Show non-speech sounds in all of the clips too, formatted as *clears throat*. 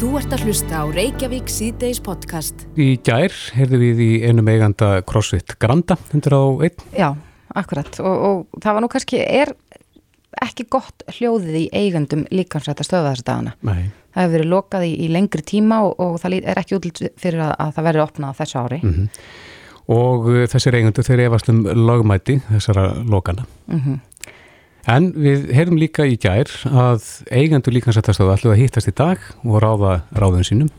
Þú ert að hlusta á Reykjavík síðdeis podcast. Í gær heyrðu við í einum eiganda CrossFit Granda 101. Já, akkurat og, og það var nú kannski, er ekki gott hljóðið í eigandum líkansrætt að stöða þessu dagana. Nei. Það hefur verið lokað í, í lengri tíma og, og það er ekki útlitt fyrir að, að það verði opnað þessu ári. Mm -hmm. Og uh, þessir eigendur þeir efast um lagmæti þessara lokana. Mm En við heyrðum líka í gær að eigendur líkansrættastöðu ætluð að hittast í dag og ráða ráðun sínum.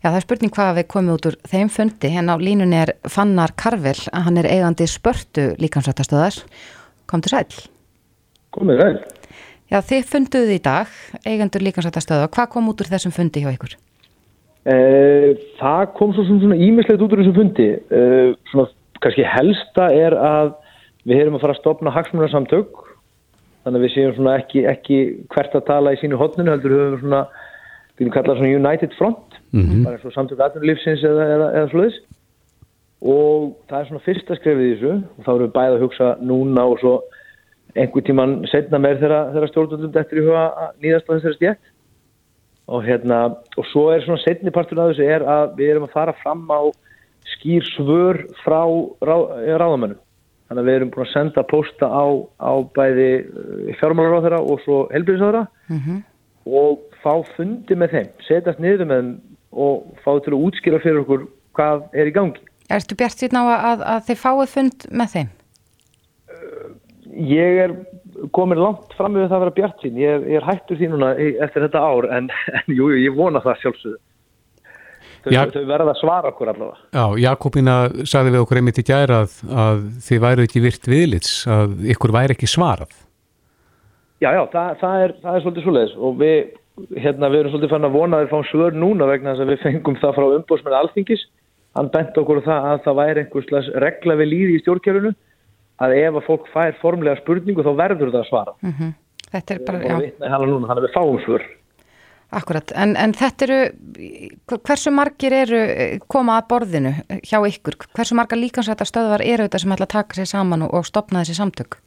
Já, það er spurning hvað við komum út úr þeim fundi. Hérna á línunni er Fannar Karvel, að hann er eigandi spörtu líkansrættastöðar. Kom til sæl. Komið vel. Já, þið funduðu í dag, eigendur líkansrættastöða. Hvað kom út úr þessum fundi hjá ykkur? Eh, það kom svo svona ímislegt út úr þessum fundi. Eh, svona kannski helsta er að við erum að fara að stopna hagsmunarsamtök þannig að við séum svona ekki, ekki hvert að tala í sínu hodninu heldur höfum við svona, við erum kallað svona United Front Mm -hmm. bara eins og samtök aðrunlífsins eða, eða, eða slúðis og það er svona fyrsta skrefið í þessu. Og þá erum við bæðið að hugsa núna og svo einhver tíman setna meir þegar, stjórnvöldum eftir í huga að nýðast á þessari stjætt og hérna og svo er svona setni partur af þessu er að við erum að fara fram á skýr svör frá rá, ráðamönnum þannig að við erum búin að senda posta á, á bæði fjármálar á þeirra og svo helbriðsáðra Mm -hmm. og fá fundi með þeim, setjast niður með þeim og fá til að útskýra fyrir okkur hvað er í gangi. Ertu bjart síðan á að, að, að þið fáið fund með þeim? Ég er komin langt fram með það að vera bjart sín, ég er, ég er hættur því núna eftir þetta ár en, *laughs* en jú, jú, ég vona það sjálfsögðu. Þau, Já. þau verða að svara okkur allavega. Já, Jakobína sagði við okkur einmitt í gær að, að þið væru ekki virt viðlits, að ykkur væri ekki svarað. Já, já, það, það, er, það er svolítið svoleiðis og við, hérna, við erum svolítið fann að vona að við fáum svör núna vegna þess að við fengum það frá umbóðsmenn alþingis. Hann bent okkur á það að það væri einhvers slags regla við líði í stjórnkjörunu að ef að fólk fær formlega spurningu þá verður það að svara. Mm Þetta er bara, og já, núna, þannig að við fáum svör. Akkurat. En, en þetta eru, hversu margir eru koma að borðinu hjá ykkur? Hversu margar líkansrættar stöðvar eru þetta sem ætla að taka sér saman og, og stopna þessi samtök?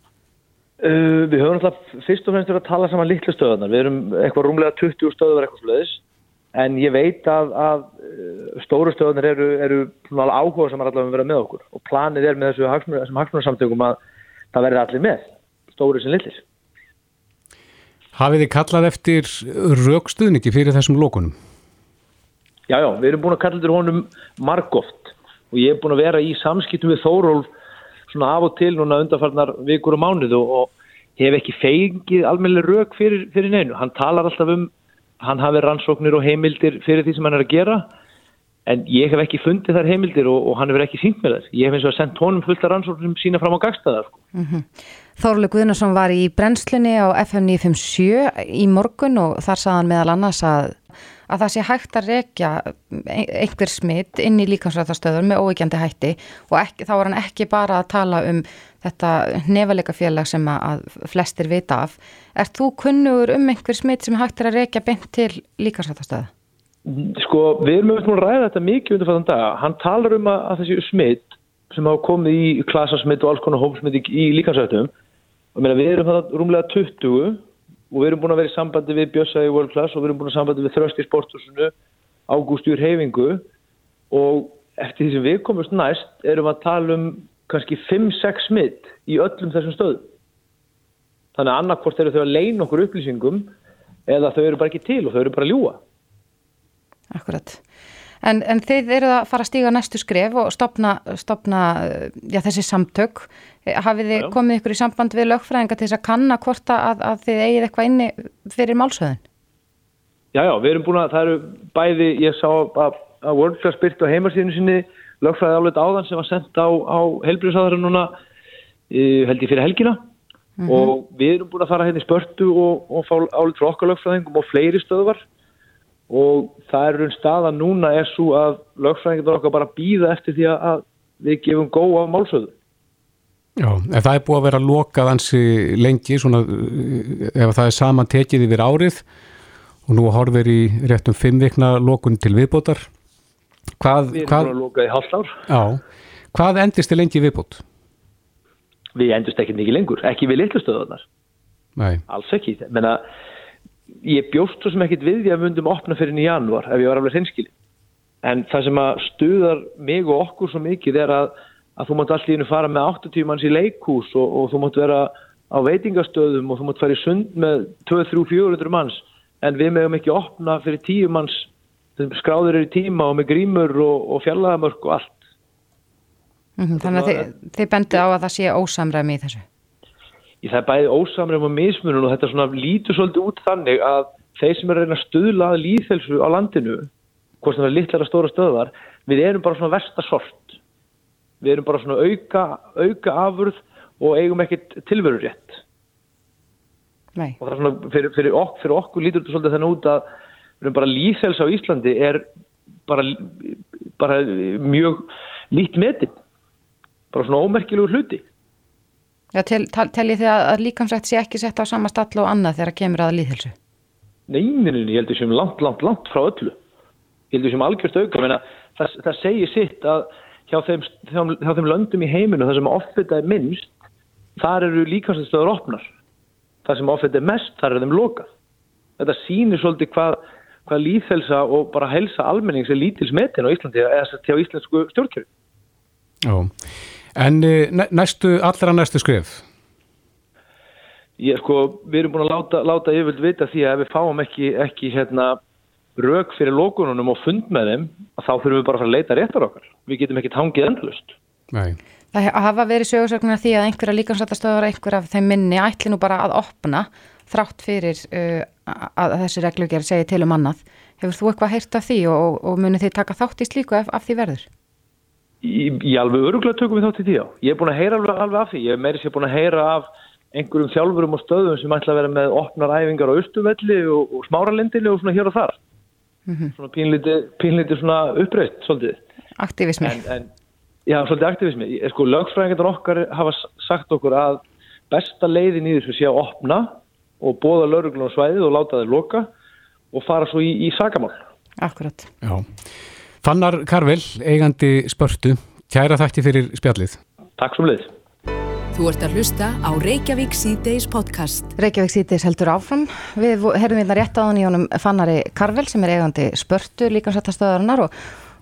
Uh, við höfum alltaf fyrst og fremst að tala saman litlu stöðunar. Við erum eitthvað rúmlega 20 stöðunar eitthvað sluðis en ég veit að, að uh, stóru stöðunar eru, eru áhuga sem er allavega að vera með okkur og planið er með þessu hagsmunarsamtökum að það verður allir með, stóru sem litlir. Hafið þið kallað eftir raukstuðningi fyrir þessum lókunum? Já, já, við erum búin að kalla til honum margóft og ég er búin að vera í samskiptum við Þórólf svona af og til núna undanfarnar vikur og mánuð og, og hef ekki fengið almennileg rauk fyrir, fyrir neinu. Hann talar alltaf um, hann hafi rannsóknir og heimildir fyrir því sem hann er að gera en ég hef ekki fundið þær heimildir og, og hann hefur ekki sínt með þess. Ég hef eins og sendt honum fullt af rannsóknum sína fram á gagstaðar. Sko. Þorlu Guðnarsson var í brennslunni á FM 957 í morgun og þar saðan meðal annars að, að það sé hægt að rekja einhver smitt inn í líkansrættastöður með óvíkjandi hætti og ekki, þá var hann ekki bara að tala um þetta nefalegafélag sem að flestir vita af. Er þú kunnugur um einhver smitt sem hægt er að rekja beint til líkansrættastöða? Sko, við erum auðvitað að ræða þetta mikið undir fæðan daga. Hann talar um að, þessi smitt sem hafa komið í klasasmitt og alls konar hópsmitt í, líkansrættum og meina, við erum það rúmlega 20 og við erum búin að vera í sambandi við í World Class og við erum búin að sambandi við Þröst í sporthúsinu, Ágústjúr Heifingu og eftir því sem við komumst næst erum að tala um kannski 5-6 smitt í öllum þessum stöðum. Þannig að annarkvort eru þau að leina okkur upplýsingum eða þau eru bara ekki til og þau eru bara að ljúa. Akkurat. En, en þið eru að fara að stíga næstu skref og stopna, stopna já, þessi samtök. Hafið þið Já. komið ykkur í samband við lögfræðinga til þess að kanna hvort að, að þið eigið eitthvað inni fyrir málsöðun? Já, já, við erum búin að, það eru bæði, ég sá að, að WordPress byrti á heimarsíðinu sinni lögfræði álut áðan sem var sendt á, á helbriðsáðara núna uh, held ég fyrir helgina og við erum búin að fara hérna í spörtu og, og fá álut frá okkar lögfræðingum og fleiri stöðvar og það er raun staða núna er svo að lögfræðingar okkar bara býða eftir því að við gefum góða málsöðu. Já, ef það er búið að vera lokað ansi lengi, svona, uh, ef það er saman tekið yfir árið og nú horfir í réttum fimm vikna lokun til viðbótar, hvað, Við erum hvað, búin að loka í hálft ár. já, hvað endist þið lengi viðbót? Við endust ekki mikið lengur, ekki við litlu stöðunar. Nei, Alls ekki. Menna, ég bjóst svo sem ekkit við því að við myndum opna fyrir í janúar ef ég var alveg hreinskili en það sem að stuðar mig og okkur svo mikið er að, að þú mátt allir fara með 80 manns í leikhús og, og þú mátt vera á veitingastöðum og þú mátt fara í sund með 2-3-400 manns. En við meðum ekki opna fyrir 10 manns skráður er í tíma og með grímur og, og fjallaðamörk og allt. Mm -hmm, Þannig að þið, þið bendu á að það sé ósamræmi í þessu Í það er bæði ósamræmi og mismunum og þetta svona lítur svolítið út þannig að þeir sem er að reyna að stuðla að líðhelsu á landinu hvort sem er litlar að stóra stöðar við erum bara svona vestasort við erum bara svona auka auka afurð og eigum ekkit tilveru rétt Nei. og það er svona fyrir, fyrir, ok, fyrir okkur lítur þetta svolítið þannig út að við erum bara líðhelsa á Íslandi er bara, bara mjög lít metin. Bara svona ómerkilegu hluti Já, tel, teljið þið að líkamsrætt sé ekki sett á sama stall og annað þegar kemur að líðhelsu? Neinin, ég heldur sem langt, langt, langt frá öllu. Ég heldur sem algjörst auka það, það segir sitt að hjá þeim, hjá þeim löndum í heiminu þar sem offita er minnst þar eru líkamsrættstöður opnar. Þar sem offita er mest, þar er þeim lokað. Þetta sýnir svolítið hvað, hvað líðhelsa og bara helsa almennings er lítilsmetin á Íslandi eða til á íslensku stjórnkjöru Já, en eh, næstu, allra næstu skrif Ég sko, við erum búin að láta, láta yfirvöld vita því að ef við fáum ekki, ekki hérna rauk fyrir lókununum og fund með þeim þá þurfum við bara að fara að leita réttar okkar við getum ekki tangið endalust Nei. Það hafa verið sögursögnar því að einhverja líkansrættastöður einhver af þeim minni ætli nú bara að opna þrátt fyrir uh, að þessi reglugjör segi til um annað hefur þú eitthvað heyrt af því og, og munið þið taka þátt í slíku af, af því verður? Í, í alveg öruglega tökum við þátt í því á ég er búin að heyra alveg, alveg af því. Ég er meiri sér búin að heyra af einhverjum þjálfurum og stöðum sem ætla að vera með opnar æfingar á Östuvelli og, og Smáralindili og svona hér og þar. Mm -hmm. svona pínlítið, pínlítið svona uppröytt svolítið. Aktivismi en, en, Já, svolítið aktivismi sko, lögfræðingar okkar hafa sagt okkur að besta leiðin í þessu sé að opna og bóða lauruglun á svæðið og láta þeir loka og fara svo í, í sagamál Akkurat. Já. Fannar Karvel, eigandi spörtu kæra þætti fyrir spjallið Takk svo leið Þú ert að hlusta á Reykjavík C-Days podcast. Reykjavík C-Days heldur áfram. Við herrum hérna rétt á hann í honum Fannari Karvel sem er eigandi spörtu líkansættastöðarinnar og,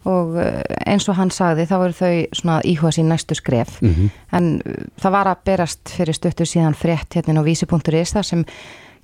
og eh, eins og hann sagði þá eru þau svona íhuga sín næstu skref. Mm -hmm. En eh, það var að berast fyrir stöttu síðan frétt hérna á vísi.is þar sem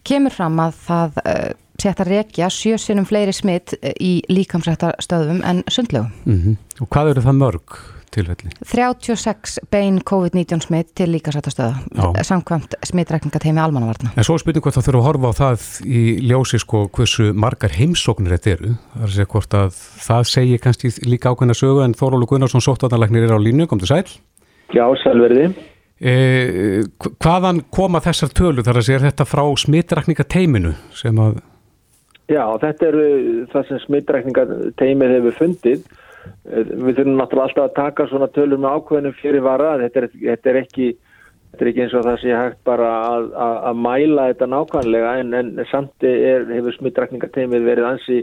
kemur fram að það uh, sett að rekja sjösunum fleiri smitt í líkamsættastöðum en sundlegum. Mm -hmm. Og hvað eru það mörg? tilfelli? 36 bein COVID-19 smitt til líkasættastöða samkvæmt smittrækningateimi almannavarna. En svo spurning hvort það þurfa að horfa á það í ljósi sko hversu margar heimsóknir þetta eru. Það er að segja hvort að það segir kannski líka ákveðna sögu en Þórólu Gunnarsson sóttvarnarleiknir er á línu, kom til sæl. Já, sælverði. E, hvaðan koma þessar tölu þar að segja þetta frá smittrækningateiminu sem að... Já, þetta er það sem smittrækningateimið hefur fundið. Við þurfum náttúrulega alltaf að taka svona tölur með ákveðinu fyrir vara þetta þetta er ekki þetta er ekki eins og það sé hægt bara að, að, að mæla þetta nákvæmlega en, en samt er, hefur smittrækningateimið verið ansi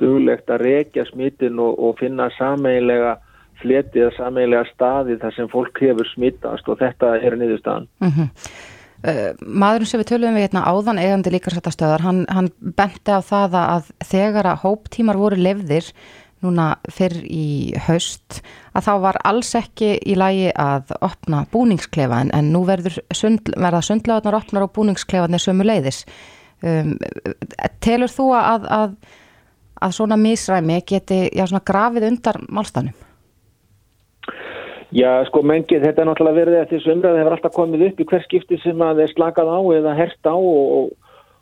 duglegt að rekja smittin og, og finna sameiginlega fletið sameiginlega staði þar sem fólk hefur smittast og þetta er niðurstaðan. Mm -hmm. Uh, Maðurinn sem við töluðum við hérna áðan eigandi líkarsættastöðar hann, hann benti á það að þegar að hóptímar voru lefðir núna fyrr í haust að þá var alls ekki í lagi að opna búningsklefa en, en nú sund, verða sundlegaðnar opnar og búningsklefaðnir sömu leiðis. Um, telur þú að, að, að svona misræmi geti já, svona grafið undar málstanum? Já, sko mengið, þetta er náttúrulega verið eftir sömrað hefur alltaf komið upp í hver skipti sem að þeir slakað á eða hert á og,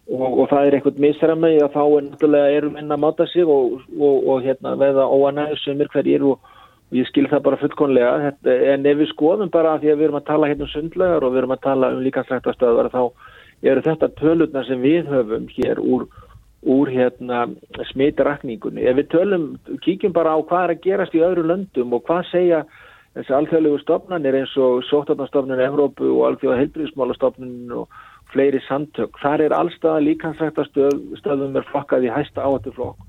og, og það er eitthvað misræmi að þá er náttúrulega erum enn að máta sig og, og hérna veða óanæðu sömur hverjir og ég skil það bara fullkonlega þetta, en ef við skoðum bara að því að við erum að tala hérna um sundlegar og við erum að tala um líkansrættastöðar þá eru þetta tölurna sem við höfum hér úr úr hérna smitrakningunni. Ef við tölum, kíkjum bara á hvað er að gerast í öðru löndum og hvað segja þessi alþjóðlegu stofnanir eins og sótarnastofnun Evrópu og alþjóða heilbríðismálastofnun og fleiri samtök. Þar er allstaða líkansrættastöðum er flokkað í hæsta áhættuflokk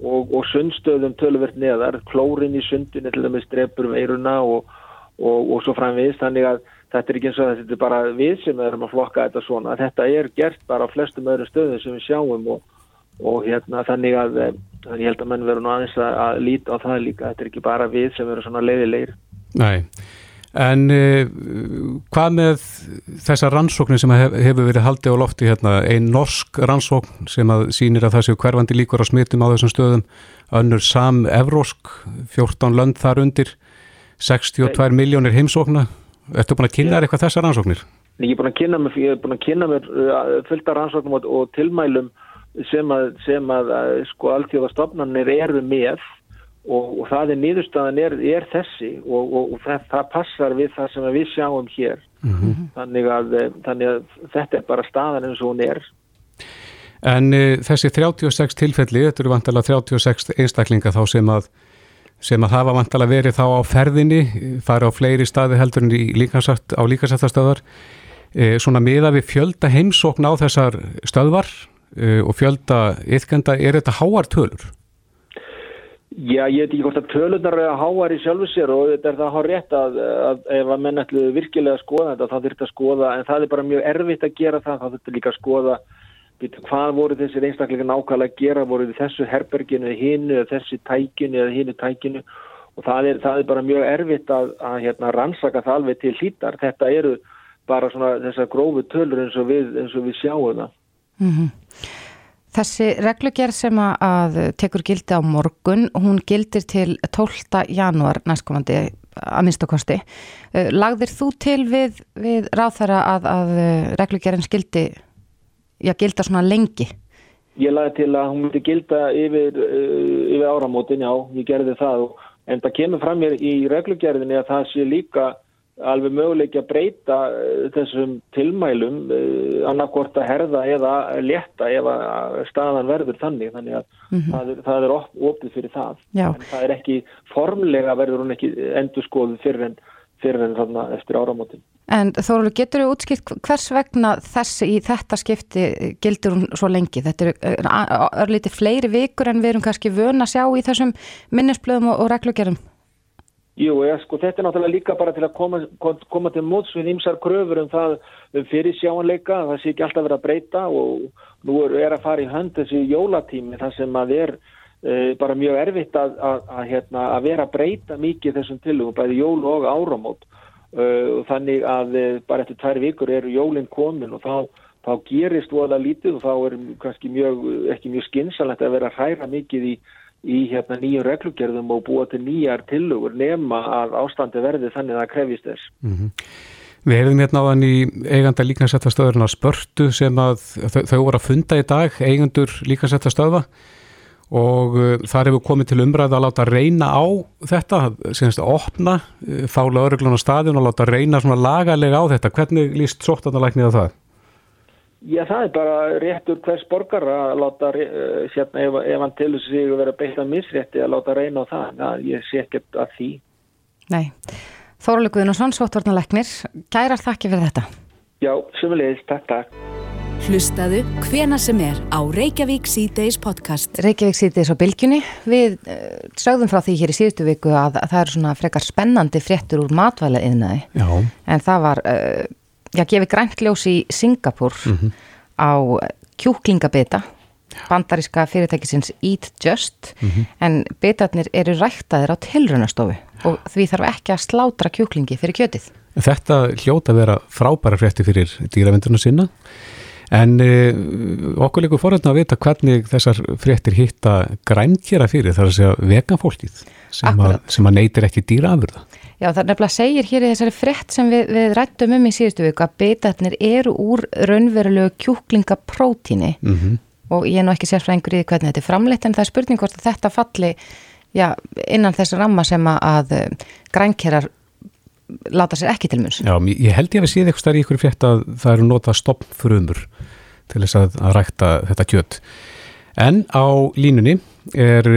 og, og sundstöðum töluvert neðar, klórin í sundin til dæmis drefur um eiruna og, og, og svo framvegist þannig að þetta er ekki eins og þetta er bara við sem erum að flokka þetta svona. Þetta er gert bara á flestum öðrum stöðum sem við sjáum og, hérna þannig að ég held að menn veru nú aðeins að, að líta á það líka. Þetta er ekki bara við sem veru svona leiðilegir Nei, en uh, hvað með þessar rannsóknir sem hef, hefur verið haldið á lofti hérna, einn norsk rannsókn sem að sýnir að það séu hverfandi líkur á smittum á þessum stöðum, önnur sam-evrósk 14 lönd þar undir 62 miljónir heimsókna. Ertu búin að kynna þér eitthvað þessar rannsóknir? Ég er búin að kynna mér, ég er búin að kynna mér uh, fullt af rannsóknum og, og tilmælum sem að, sem að uh, sko alltjóðastofnarnir eru með og, og það er nýðurstaðan er, er þessi og, og það, það passar við það sem við sjáum hér mm -hmm. þannig, að, uh, þannig að þetta er bara staðan eins og hún er En uh, þessi 36 tilfelli, þetta eru vantilega 36 einstaklinga þá sem að sem að hafa vantala verið þá á ferðinni, fara á fleiri staði heldur en líkansætt, á líkansættastöðar e, svona miða við fjölda heimsókn á þessar stöðvar e, og fjölda ytkenda, er þetta háar tölur? Já, ég veit ekki hvort að tölunar er að háar í sjálfu sér og þetta er það að há rétt að, að ef að menn ætlu virkilega að skoða þetta, þá þurft að skoða en það er bara mjög erfitt að gera það, þá þurft líka að skoða hvað voru þessir einstaklega nákvæmlega að gera, voru þessu herberginu eða hinu eða þessi tækinu eða hinu tækinu og það er, það er bara mjög erfitt að, að hérna, rannsaka það alveg til hlítar. Þetta eru bara svona þessar grófu tölur eins og við, við sjáum það. Mm -hmm. Þessi reglugjær sem að tekur gildi á morgun, hún gildir til 12. januar næstkomandi að minnstakosti. Lagðir þú til við, við ráþæra að, að reglugjærin skildi já, gilda svona lengi? Ég laði til að hún myndi gilda yfir, uh, yfir áramótin, já, ég gerði það en það kemur fram mér í reglugjörðinni að það sé líka alveg möguleik að breyta uh, þessum tilmælum uh, annarkort að herða eða leta ef að staðan verður þannig þannig að mm -hmm. það er, það er opið fyrir það það er ekki formlega verður hún ekki endur skoðu fyrir en, fyrir en þarna eftir áramótin En Þóruður, getur þú útskilt hvers vegna þessi í þetta skipti gildur hún svo lengi? Þetta eru örlítið fleiri vikur en við erum kannski vöna að sjá í þessum minnisblöðum og, og reglugerum? Jú, ja, sko, þetta er náttúrulega líka bara til að koma, koma til móts við ímsar kröfur um það um fyrir sjáanleika, það sé ekki alltaf verið að breyta og nú er, að fara í hönd þessi jólatími þar sem að er uh, bara mjög erfitt að, að, að, hérna, að vera að breyta mikið þessum tilugum, bæði jól og áramót. Uh, og þannig að uh, bara eftir tvær vikur eru jólinn komin og þá, þá gerist voða lítið og þá er kannski mjög, ekki mjög skinsalegt að vera að hræra mikið í, í hérna, nýjum reglugjörðum og búa til nýjar tilugur nema að ástandi verði þannig að það krefist þess. Mm -hmm. Við hefðum hérna á þann í eiganda líkansættastöðurna spörtu sem að þau, þau voru að funda í dag, eigandur líkansættastöða og uh, þar hefur komið til umræði að láta reyna á þetta, semst að opna uh, fála öruglun á staðin og láta reyna svona lagalega á þetta. Hvernig líst sóttanarlæknið á það? Já, það er bara réttur hvers borgar að láta, sérna ef, ef hann til sig að vera beitað misrétti að láta reyna á það. það ég sé ekkert að því. Nei. Þóruleikuðin og svon sóttanarlæknir, gærar þakki fyrir þetta. Já, sumulegist, takk, takk. Hlustaðu hvena sem er á Reykjavík C-Days podcast. Reykjavík C-Days á bylgjunni. Við uh, sögðum frá því hér í síðustu viku að, að það eru svona frekar spennandi fréttur úr matvæla yðnaði. Já. En það var, uh, já, gefið græntkljós í Singapur mm -hmm. á kjúklingabita, bandaríska fyrirtækisins Eat Just, mm -hmm. en bitarnir eru ræktaðir á tilrunastofu og því þarf ekki að slátra kjúklingi fyrir kjötið. Þetta hljóta að vera frábæra frétti fyrir dýravendurna sinna. En uh, okkur líkur forðan að vita hvernig þessar fréttir hitta grænkjara fyrir þar að segja veganfólkið sem, sem að neytir ekki dýraafurða. Já það er nefnilega segir hér í þessari frétt sem við, við rættum um í síðustu viku að beitatnir eru úr raunverulegu kjúklingaprótíni mm -hmm. og ég er nú ekki sérfræðingur í hvernig þetta er framleitt en það er spurning hvort að þetta falli já, innan þess ramma sem að grænkjarar láta sér ekki til munns. Já, ég held ég að við séð eitthvað í ykkur frétt að það eru notað stoppfrumur til þess að, að rækta þetta kjött. En á línunni er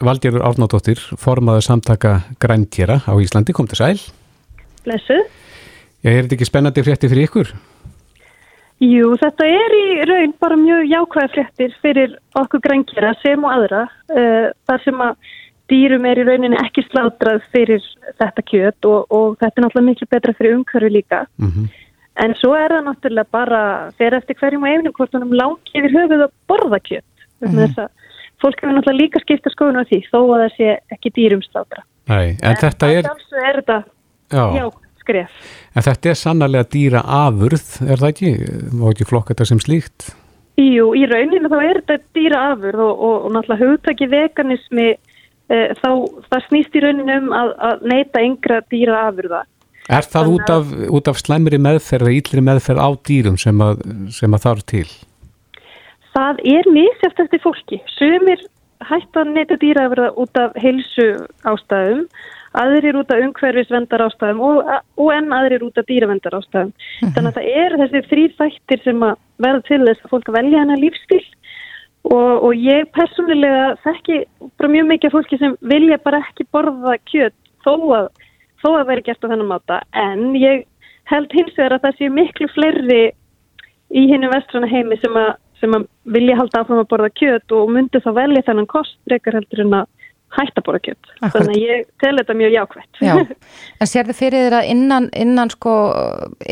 eh, Valdjörður Árnádóttir formaður samtaka græntjera á Íslandi. Kom til sæl. Blessu. Já, er þetta ekki spennandi frétti fyrir ykkur? Jú, þetta er í raun bara mjög jákvæða fréttir fyrir okkur græntjera sem og aðra. Uh, þar sem að dýrum er í rauninni ekki slátrað fyrir þetta kjöt og, og þetta er náttúrulega miklu betra fyrir umhverfi líka. Mm En svo er það náttúrulega bara fyrir eftir hverjum og efnum hvort honum langi yfir höfuð að borða kjöt. Mm -hmm. að fólk hefur náttúrulega líka skipta skoðun á því þó að það sé ekki dýrum slátra. Nei, en, en þetta er... Er þetta, já, já skref. En þetta er sannarlega dýra afurð, er það ekki? Má ekki flokka þetta sem slíkt? Jú, í rauninu þá er þetta dýra afurð og, og, og náttúrulega hugtaki veganismi e, þá það snýst í rauninu um að, að neyta yngra dýra afurða. Er það Þannig, út, af, af slæmri meðferð eða íllri meðferð á dýrum sem að, sem að þarf til? Það er misjátt eftir fólki. Sumir hægt að neyta dýra afurða út af heilsu ástæðum aðrir út af umhverfisvendar ástæðum og, og enn aðrir út af dýravendar ástæðum. Mm -hmm. Þannig að það er þessi þrý þættir sem að verða til þess að fólk velja hana lífstil og, og ég personlega þekki bara mjög mikið fólki sem vilja bara ekki borða kjöt þó að, þó að veri gert á þennan máta en ég held hins vegar að það sé miklu fleiri í hinnu vestrana heimi sem að, sem að vilja halda áfram að borða kjöt og myndi þá velja þennan kost rekar heldur en að hættaborðakjöld. Þannig að ég tel þetta mjög jákvæmt. Já, *laughs* en sér þið fyrir þér að innan, innan sko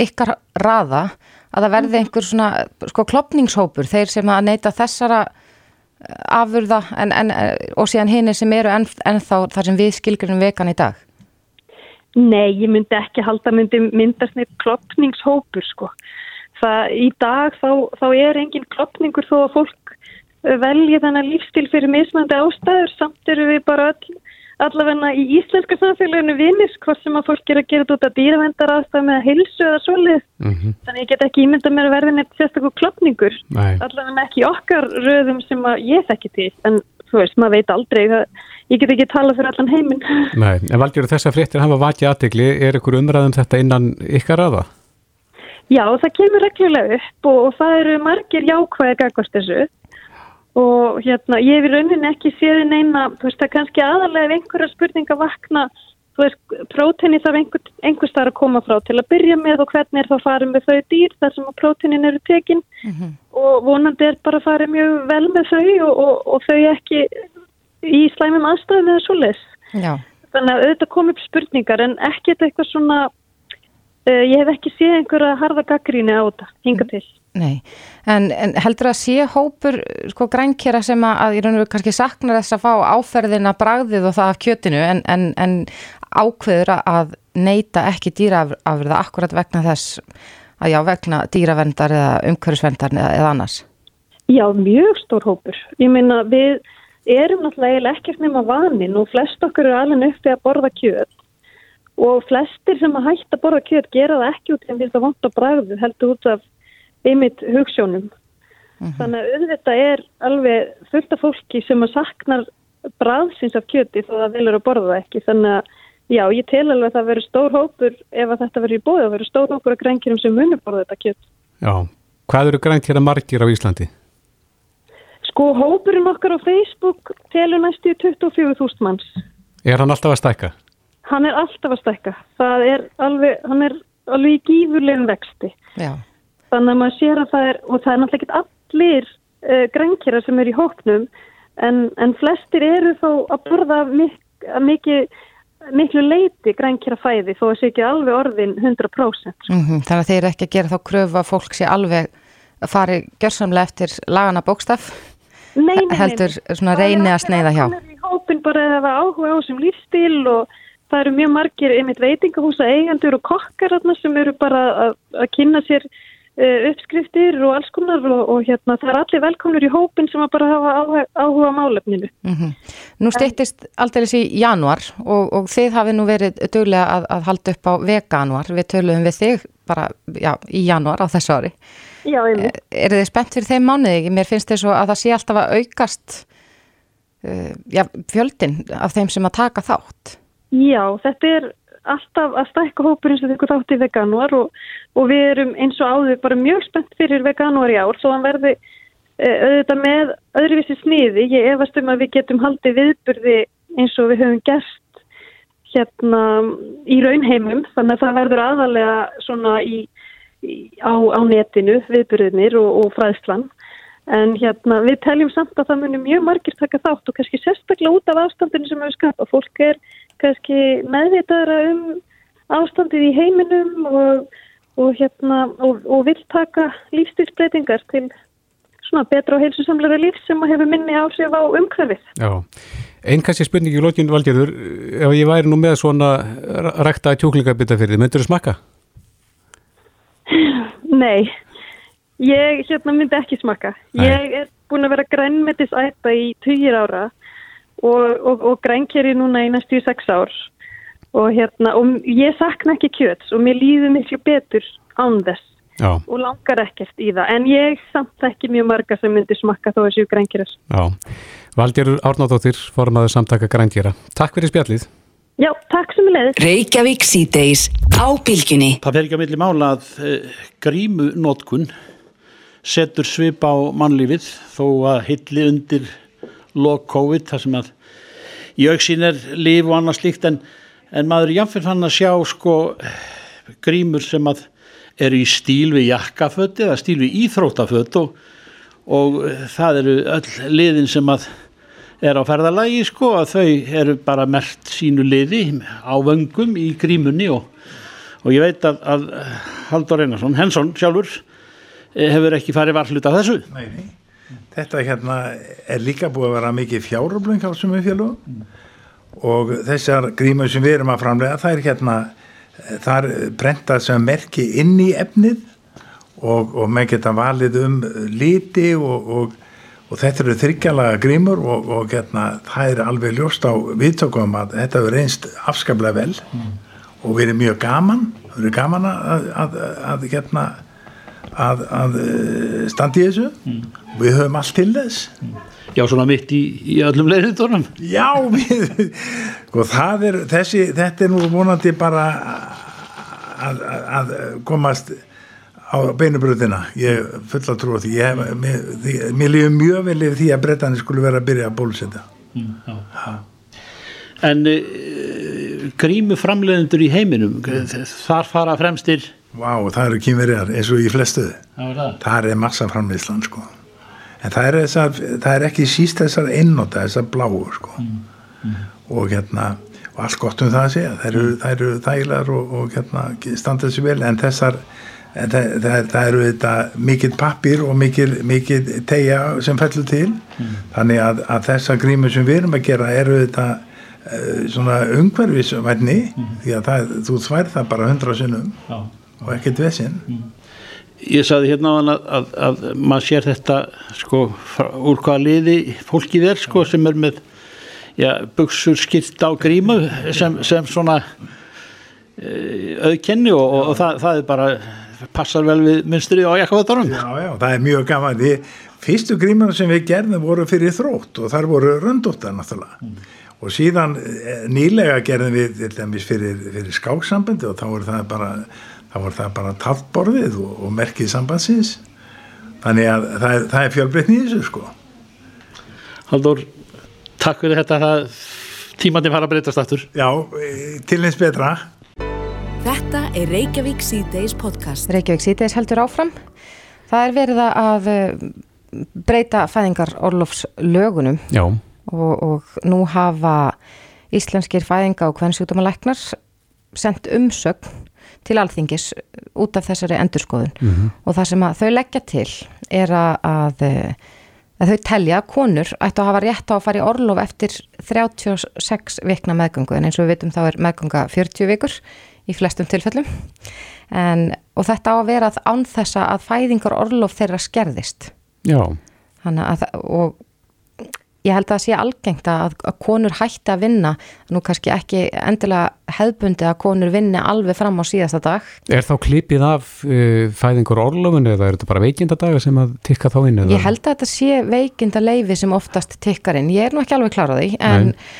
ykkar raða að það verði einhver svona sko klopningshópur, þeir sem að neyta þessara eh, afurða en, en, og síðan hini sem eru enn, ennþá þar sem við skilgjum vegan í dag? Nei, ég myndi ekki halda myndi myndast neitt klopningshópur sko. Það í dag þá, þá er engin klopningur þó að fólk velja þannig lífstil fyrir mismandi ástæður. Samt eru við bara all, allavegna í íslenska samfélaginu vinnis hvort sem að fólk er að gera þetta út af dýravendar ástæð með hilsu eða svolítið mm -hmm. þannig ég get ekki ímynda mér að verða neitt sérstaklega klopningur allavegna ekki okkar röðum sem ég þekki til. En þú veist, maður veit aldrei það, ég get ekki tala fyrir allan heiminn. Nei, en valgjör þessar fréttir hafa vakið aðtegli, er ykkur umræðum þetta innan ykkar aða? Já, það kemur reglulega upp og, og það eru margir jákvæði gagvast þessu og hérna ég hef í rauninni ekki séð neina, þú veist það kannski aðalega ef einhverja spurninga vakna þú veist, próteini þarf einhver, einhver starf að koma frá til að byrja með og hvernig er það að fara með þau dýr þar sem að próteinin eru tekin mm -hmm. og vonandi er bara að fara mjög vel með þau og, og, og þau ekki í slæmum aðstæðum eða svo les. Þannig að auðvitað kom upp spurningar en ekkert eitthvað svona ég hef ekki séð einhverja harða gaggríni á þetta, hinga til. Nei, en, en heldur að sé hópur sko grænkjera sem að, ég raun og veru kannski saknar þess að fá áferðina bragðið og það af kjötinu en, en, en ákveður að neyta ekki dýraafurða akkurat vegna þess að já vegna dýravendar eða umhverfisvendar eða, eða annars? Já, mjög stór hópur. Ég meina við erum náttúrulega ekkert nema vanin og flest okkur eru alveg uppið að borða kjöt og flestir sem að hætta borða kjöt gera það ekki út en því að það vant að bragðu heldur út af ymitt hugssjónum. Uh mhm. -huh. Þannig að auðvitað er alveg fullt af fólki sem að saknar bræðsins af kjöti þó að vilja að borða það ekki. Þannig að já, ég tel alveg að það veri stór hópur ef að þetta veri í bóði, það veri stór hópur af grænkirum sem munir borða þetta kjöt. Já, hvað eru grænkira margir á Íslandi? Sko, hópurinn okkar á Facebook telur næstu 24.000 manns. Er hann alltaf að stækka? Hann er alltaf að stækka. Það er alveg, hann er alveg í gífurlegum vexti. Já. Þannig að maður sér að það er, og það er náttúrulega ekki allir uh, grænkjara sem er í hóknum, en, en flestir eru þó að borða mik mikið, miklu leiti grænkjara fæði, þó að það sé ekki alveg orðin 100%. Mm -hmm, þannig að þeir ekki að gera þá kröfu að fólk sé alveg að fari gjörsamlega eftir lagana bókstaf, nei, nei, heldur svona reyni að sneiða hjá. Það er í hópin bara að hafa áhuga á sem lífstíl og það eru mjög margir einmitt veitingahúsa eigendur og kokkar sem eru bara að, að kynna sér Eh, uppskriftir og alls konar og, og hérna það er allir velkomnur í hópin sem að bara hafa áhuga, áhuga málefninu. Mm -hmm. Nú steyttist alltaf í januar og, og þið hafi nú verið dögulega að, að halda upp á veganuar. Við töluðum við þig bara já, í januar á þessu ári. Já, einmitt. Er, er þið spennt fyrir þeim mánuði? Mér finnst þess að það sé alltaf að aukast uh, já, fjöldin af þeim sem að taka þátt. Já, þetta er alltaf að stækka hópurinn sem þau þátt í veganuar og, og við erum eins og áður bara mjög spennt fyrir veganuar í ár svo hann verði e, auðvitað með öðruvísi sniði. Ég efast um að við getum haldið viðburði eins og við höfum gert hérna í raunheimum þannig að það verður aðalega svona í, í, á, á netinu viðburðinir og, og fræðslan En hérna, við teljum samt að það munir mjög margir taka þátt og kannski sérstaklega út af ástandinu sem við skapa. Fólk er kannski meðvitaðra um ástandið í heiminum og, og, hérna, og, og vil taka lífstilsbreytingar til svona betra og heilsusamlega líf sem hefur minni áhrif á umhverfið. Já, einn kannski spurning í lókinu valgerður, ef ég væri nú með svona rækta tjúklingabita fyrir þið, myndur þú smakka? Nei, ég hérna myndi ekki smakka. Nei. Ég er búin að vera grænmetisæta í tugir ára og, og, og grænkeri núna í næstu sex ár. Og hérna, og ég sakna ekki kjöts og mér líður miklu betur án þess. Já. og langar ekkert í það. En ég samt ekki mjög marga sem myndi smakka þó að séu grængerar Já, Valgerur Árnáðóttir formaður samtaka grængera. Takk fyrir spjallið. Já, takk sem er leiðis Reykjavík síðdeis á bylginni Það fer ekki að milli mála að uh, grímunótkun setur svip á mannlífið þó að hilli undir lok COVID þar sem að í auksín er líf og annað slíkt en, en maður er jáfnveg fann að sjá sko grímur sem að eru í stíl við jakkaföld eða stíl við íþróttaföld og, og það eru öll liðin sem að er á ferðalagi sko að þau eru bara mert sínu liði á vöngum í grímunni og, og ég veit að, að Haldur Einarsson, Hensson sjálfur eh, hefur ekki farið varhlut af þessu. Nei, nei, þetta hérna er líka búið að vera mikið fjáröflung á þessum mm. og þessar grímur sem við erum að framlega það er hérna þar brentað sem merki inn í efnið og, og með geta valið um liti og, og, og þetta eru þryggjalaga grímur og getna, það er alveg ljóst á viðtökum að þetta verður einst afskaplega vel mm. og verið mjög gaman verið gaman að, að, að, getna, að standi þessu mm. við höfum allt til þess mm. Já, svona mitt í, í öllum leiriðdónum. Já, við, sko það er, þessi, þetta er nú vonandi bara að, að, að komast á beinubröðina. Ég fulla trú á því. Ég, mér, mér lífið mjög vel yfir því að brettanir skulle vera að byrja að bólusetta. Mm. En uh, grímu framleiðendur í heiminum, þar fara fremstir? Vá, það eru kýmverjar eins og í flestuði. Það er massa framleiðslan, sko en það er, þessar, það er ekki síst þessar einnóta, þessar bláu sko. mm. Mm. og hérna og allt gott um það að segja, það eru, mm. eru þægilegar og, og hérna standað sér vel en þessar það, það, það eru þetta mikið pappir og mikið, mikið tegja sem fellur til mm. þannig að, að þessar grímur sem við erum að gera eru þetta uh, svona ungverfisvætni mm. því að það, þú svær það bara hundra sinnum og ekkert vesinn ég saði hérna á hann að, að, að maður sér þetta sko úr hvaða liði fólkið er sko sem er með já, buksur skilt á grímu sem, sem svona e, auðkenni og, og, og það, það er bara passar vel við mynstrið á jakkavættarum Já, já, það er mjög gaman. Því fyrstu grímuna sem við gerðum voru fyrir þrótt og þar voru röndóttar náttúrulega. Mm. og síðan e, nýlega gerðum við fyrir, fyrir skáksambandi og þá voru það bara þá var það bara taltborðið og, og merkið sambandsins. Þannig að það er, það er fjölbreytni í þessu sko. Haldur, takk fyrir þetta það, tímandi fara að breytast aftur. Já, til eins betra. Þetta er Reykjavík C-Days podcast. Reykjavík C-Days heldur áfram. Það er verið að eh, breyta fæðingar Orlofs lögunum og, og nú hafa íslenskir fæðinga og kvennsjútumalæknar sendt umsögn til alþingis út af þessari endurskoðun. Mm -hmm. og það sem þau leggja til er að, að, að þau telja að konur ættu að hafa rétt á að fara í orlof eftir 36 vikna meðgöngu. En eins og við vitum þá er meðgönga 40 vikur í flestum tilfellum. En, og þetta á að vera án þessa að fæðingar orlof þeirra skerðist. Já. Að, og ég held að það sé algengt að, að konur hætti að vinna, nú kannski ekki endilega hefbundi að konur vinni alveg fram á síðasta dag. Er þá klipið af uh, fæðingur orlofun eða er þetta bara veikindadaga sem að tikka þá inn? Eða? Ég held að þetta sé veikindaleifi sem oftast tikkar inn, ég er nú ekki alveg klar á því en Nei.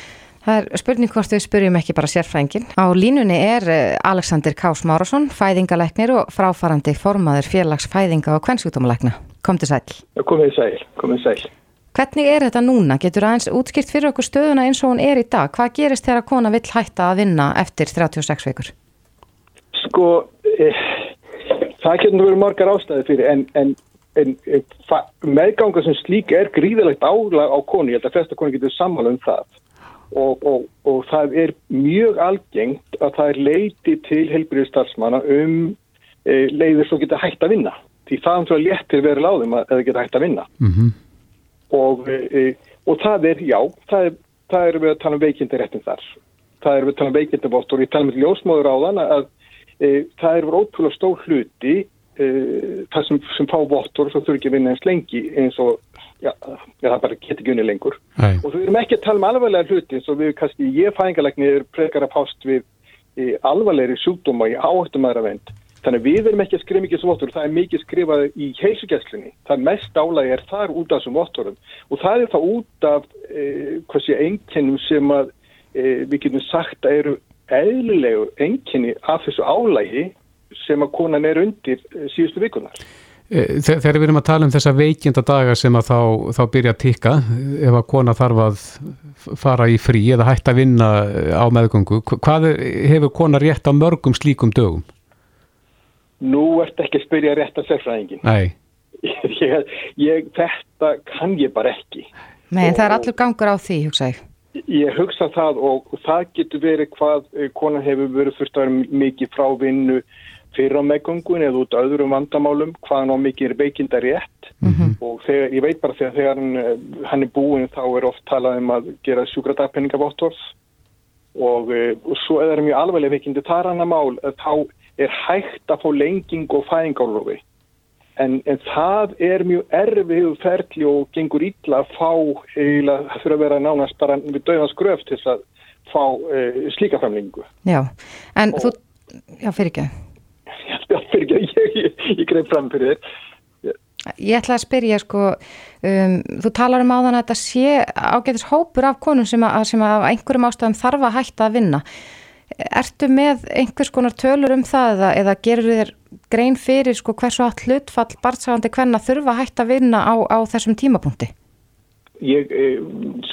það er spurning hvort við spurjum ekki bara sérfrængin. Á línunni er uh, Alexander Kás Márasson, fæðingalæknir og fráfarandi formaður félags fæðinga og kvennsjúkdómalækna. Kom til sæl. Komið sæl, komið sæl. Hvernig er þetta núna? Getur aðeins útskipt fyrir okkur stöðuna eins og hún er í dag? Hvað gerist þegar kona vill hætta að vinna eftir 36 vikur? Sko, eh, það getur verið margar ástæði fyrir en, en en, en meðganga sem slík er gríðilegt álag á konu, ég held að flesta konu getur sammála um það og, og, og það er mjög algengt að það er leiti til helbriðstarfsmanna um e, leiðir svo geta hægt að vinna því það er svo léttir verið láðum að það geta hægt að vinna mm -hmm. Og, e, og það er, já, það er, það er við að tala um veikindi réttin þar. Það er við að tala um veikindi bótt og ég tala um ljósmóður á þann að e, það er ótrúlega stór hluti uh, það sem, sem fá vottur svo þurfi ekki að vinna eins lengi eins og já, já það bara getur ekki unni lengur. Nei. og þú erum ekki að tala um alvarlega hluti eins og við kannski ég fæðingalegni er frekar að pást við í alvarlegri sjúkdóma í áhættumæðravend þannig við erum ekki að skrifa mikið sem vottur það er mikið skrifað í heilsugjæslinni það mest álægi er þar út af þessum votturum og það er það út af hvað sé einkennum sem að eh, við getum sagt að eru eðlilegu enkenni af þessu álægi sem að konan er undir eh, síðustu vikunar. Þegar við erum að tala um þessa veikinda daga sem að þá, þá byrja að tikka ef að kona þarf að fara í frí eða hægt að vinna á meðgöngu, hvað hefur kona rétt á mörgum slíkum dögum? Nú ert ekki að spyrja rétt að sérfræðingin. Nei. *laughs* Ég, ég, þetta kann ég bara ekki. Nei, og, það er allur gangur á því, hugsa ég. Ég hugsa það og það getur verið hvað konan hefur verið fyrst að vera mikið frá vinnu fyrir á meðgöngun eða út öðrum vandamálum hvaðan á mikið er veikinda rétt mm -hmm. og þegar, ég veit bara þegar, þegar hann, hann er búin þá er oft talað um að gera sjúkradagpenningavottorð og, og svo er það mjög alveglega veikindi þar hann að mál að þá er hægt að fá lenging og fæðingálofi en, en það er mjög erfið ferli og gengur ítla að fá það fyrir að vera nánast bara við döðans gröft til að fá e, slíka framlengu Já, en og, þú, já fyrir ekki. *laughs* Ég, ég, ég greið fram fyrir þér. Ég ætla að spyrja sko um, þú talar um áðan að þetta sé ágætis hópur af konum sem að, sem að einhverjum ástæðum þarf að hætta að vinna Ertu með einhvers konar tölur um það eða, eða gerur þér grein fyrir sko hversu átt hlutfall barnsagandi hvenna þurfa hætta að vinna á, á þessum tímapunkti? Ég, eh,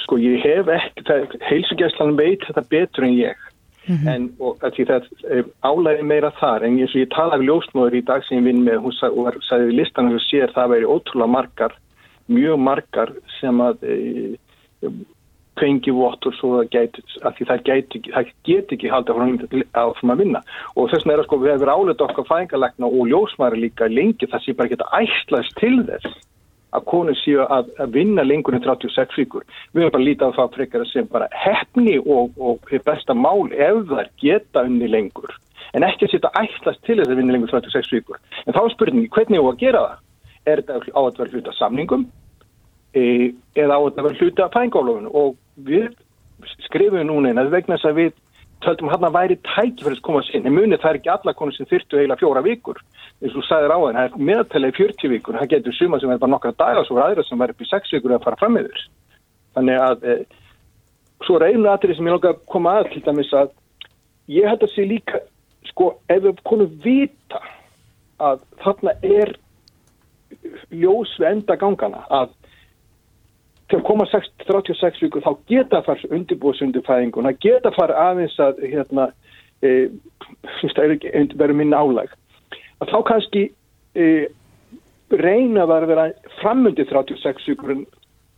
sko ég hef ekki, heilsugjæslan veit þetta betur en ég Mm -hmm. en og, það álæði meira þar en eins og ég talaði ljósmóður í dag sem ég vinn með, hún sagði við listan og sér það væri ótrúlega margar mjög margar sem að e, fengi votur svo að, gæti, að það geti það get ekki haldið á því að vinna og þess vegna er að sko við hefur álega okkar fængalegna og ljósmæri líka lengi það sé bara geta ætlaðist til þess að konur séu að, að vinna lengur en 36 vikur. Við höfum bara lítið á það frekar að sem bara hefni og, og besta mál ef þær geta unni lengur. En ekki að setja ætlast til þess að vinna lengur 36 vikur. En þá er spurningi hvernig þú að gera það? Er þetta á að vera hluta samningum e, eða á að vera hluta fængálofun? Og við skrifum núna en að vegna þess að við töldum hann að væri tækifærið að koma sinni. Munið það er ekki alla konur sem þyrtu eiginlega fjóra vikur eins og sæðir á henn, það er meðtalið 40 vikur, það getur suma sem er bara nokkra dagar svo er aðra sem verður upp í 6 vikur að fara fram með þess. Þannig að e, svo er einu aðrið sem ég lóka að koma að til dæmis að ég hætti að sé líka, sko, ef við konum vita að þarna er ljós við enda gangana að til að koma 6, 36 vikur þá geta fara undirbúið sundufæðingun, það geta fara aðeins að hérna, e, verður minna álæg að þá kannski e, reyna að vera framundi 36 vikurinn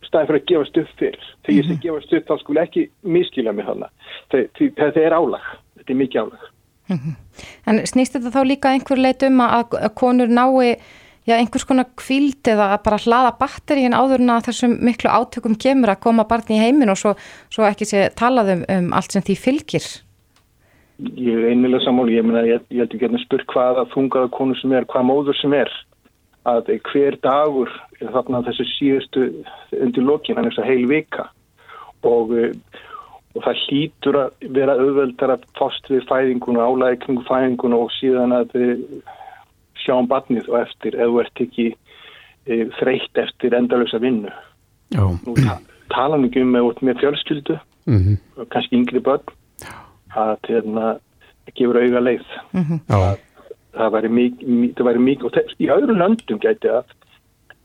staðið fyrir að gefa stuð fyrr. Þegar ég sé mhm. gefa stuð þá skulle ekki miskila mig hana. Þetta er álag. Þetta er mikið álag. Mm -hmm. En snýst þetta þá líka einhver leit um að konur nái já, einhvers konar kvíld eða bara hlaða batterín áður en að þessum miklu átökum kemur að koma barni í heimin og svo, svo ekki sé talað um, um allt sem því fylgir? Ég er einmiðlega sammáli, ég, mena, ég, held ekki að spyrk hvaða þungaða konu sem er, hvaða móður sem er að hver dagur er þarna þessu síðustu undir lokin, hann er þess að heil vika og, eh, og það hlýtur að vera auðveldar að fást við fæðinguna, álæði kring fæðinguna og síðan að sjá um batnið og eftir ef þú ert ekki e, þreytt eftir endalösa vinnu. Já. Nú ta tala mikið um með, með fjölskyldu, mm -hmm. kannski yngri börn að hérna, gefur auga leið mm -hmm. að, það væri mikið mik og í öðru löndum gæti að